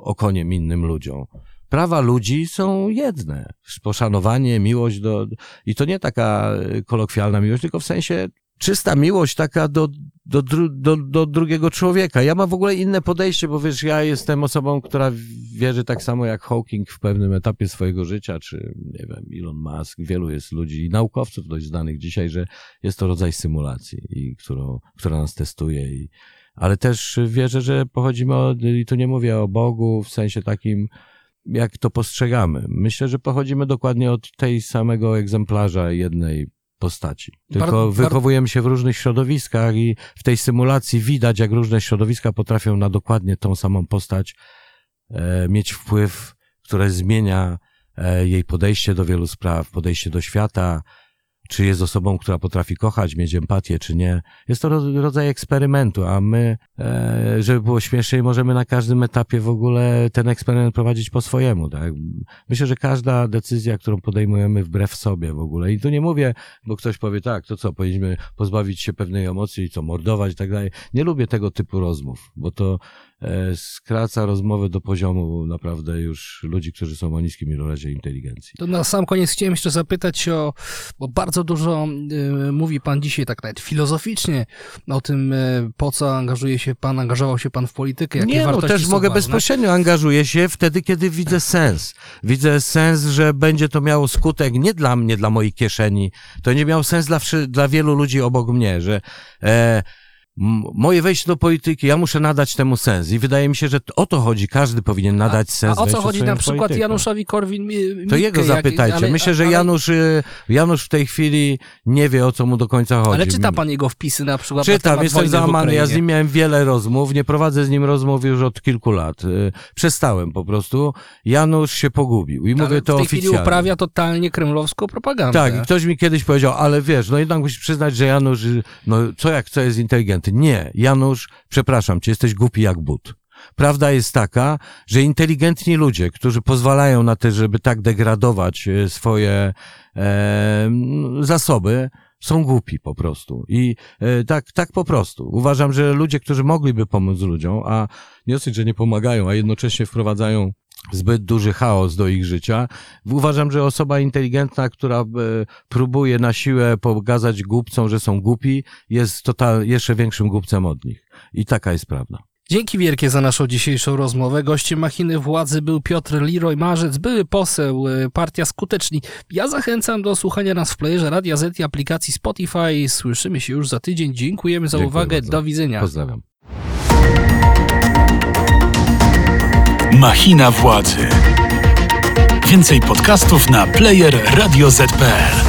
okoniem innym ludziom. Prawa ludzi są jedne. Poszanowanie, miłość do, i to nie taka kolokwialna miłość, tylko w sensie czysta miłość taka do, do, do, do drugiego człowieka. Ja mam w ogóle inne podejście, bo wiesz, ja jestem osobą, która wierzy tak samo jak Hawking w pewnym etapie swojego życia, czy nie wiem, Elon Musk, wielu jest ludzi i naukowców dość znanych dzisiaj, że jest to rodzaj symulacji, i którą, która nas testuje i, ale też wierzę, że pochodzimy od, i tu nie mówię o Bogu w sensie takim, jak to postrzegamy. Myślę, że pochodzimy dokładnie od tej samego egzemplarza jednej postaci. Tylko Bar- bar- wychowujemy się w różnych środowiskach i w tej symulacji widać, jak różne środowiska potrafią na dokładnie tą samą postać e, mieć wpływ, które zmienia e, jej podejście do wielu spraw, podejście do świata, czy jest osobą, która potrafi kochać, mieć empatię, czy nie. Jest to ro- rodzaj eksperymentu, a my, e, żeby było śmieszniej, możemy na każdym etapie w ogóle ten eksperyment prowadzić po swojemu. Tak? Myślę, że każda decyzja, którą podejmujemy wbrew sobie w ogóle, i tu nie mówię, bo ktoś powie, tak, to co, powinniśmy pozbawić się pewnej emocji, co, mordować i tak dalej. Nie lubię tego typu rozmów, bo to skraca rozmowę do poziomu naprawdę już ludzi, którzy są o niskim ilorazie inteligencji. To na sam koniec chciałem jeszcze zapytać o, bo bardzo dużo y, mówi pan dzisiaj tak nawet filozoficznie o tym, y, po co angażuje się pan, angażował się pan w politykę, jakie Nie, no też mogę ważne. bezpośrednio angażuję się wtedy, kiedy widzę sens. Widzę sens, że będzie to miało skutek nie dla mnie, dla mojej kieszeni. To nie miało sens dla, dla wielu ludzi obok mnie, że e, moje wejście do polityki, ja muszę nadać temu sens. I wydaje mi się, że o to chodzi. Każdy powinien nadać sens A o co chodzi na przykład politykę. Januszowi Korwin To jego zapytajcie. Myślę, że Janusz, y, Janusz w tej chwili nie wie, o co mu do końca chodzi. Ale czyta pan jego wpisy na przykład na Czytam, temat jestem załamany. Ja z nim miałem wiele rozmów. Nie prowadzę z nim rozmów już od kilku lat. Y, Przestałem po prostu. Janusz się pogubił. I Ale mówię to w tej chwili oficjalnie. uprawia totalnie kremlowską propagandę. Tak, i ktoś mi kiedyś powiedział, ale wiesz, no jednak musisz przyznać, że Janusz, y, no co jak co jest inteligentny. Nie, Janusz, przepraszam cię, jesteś głupi jak but. Prawda jest taka, że inteligentni ludzie, którzy pozwalają na to, żeby tak degradować e, swoje e, zasoby, są głupi po prostu. I e, tak, tak po prostu. Uważam, że ludzie, którzy mogliby pomóc ludziom, a nie dosyć, że nie pomagają, a jednocześnie wprowadzają zbyt duży chaos do ich życia. Uważam, że osoba inteligentna, która e, próbuje na siłę pokazać głupcom, że są głupi, jest total, jeszcze większym głupcem od nich. I taka jest prawda. Dzięki wielkie za naszą dzisiejszą rozmowę. Gościem machiny władzy był Piotr Leroy Marzec, były poseł, y, partia Skuteczni. Ja zachęcam do słuchania nas w playerze Radia Z i aplikacji Spotify. Słyszymy się już za tydzień. Dziękujemy za Dziękuję uwagę. bardzo. Do widzenia. Pozdrawiam. Machina władzy. Więcej podcastów na player radioz.pl.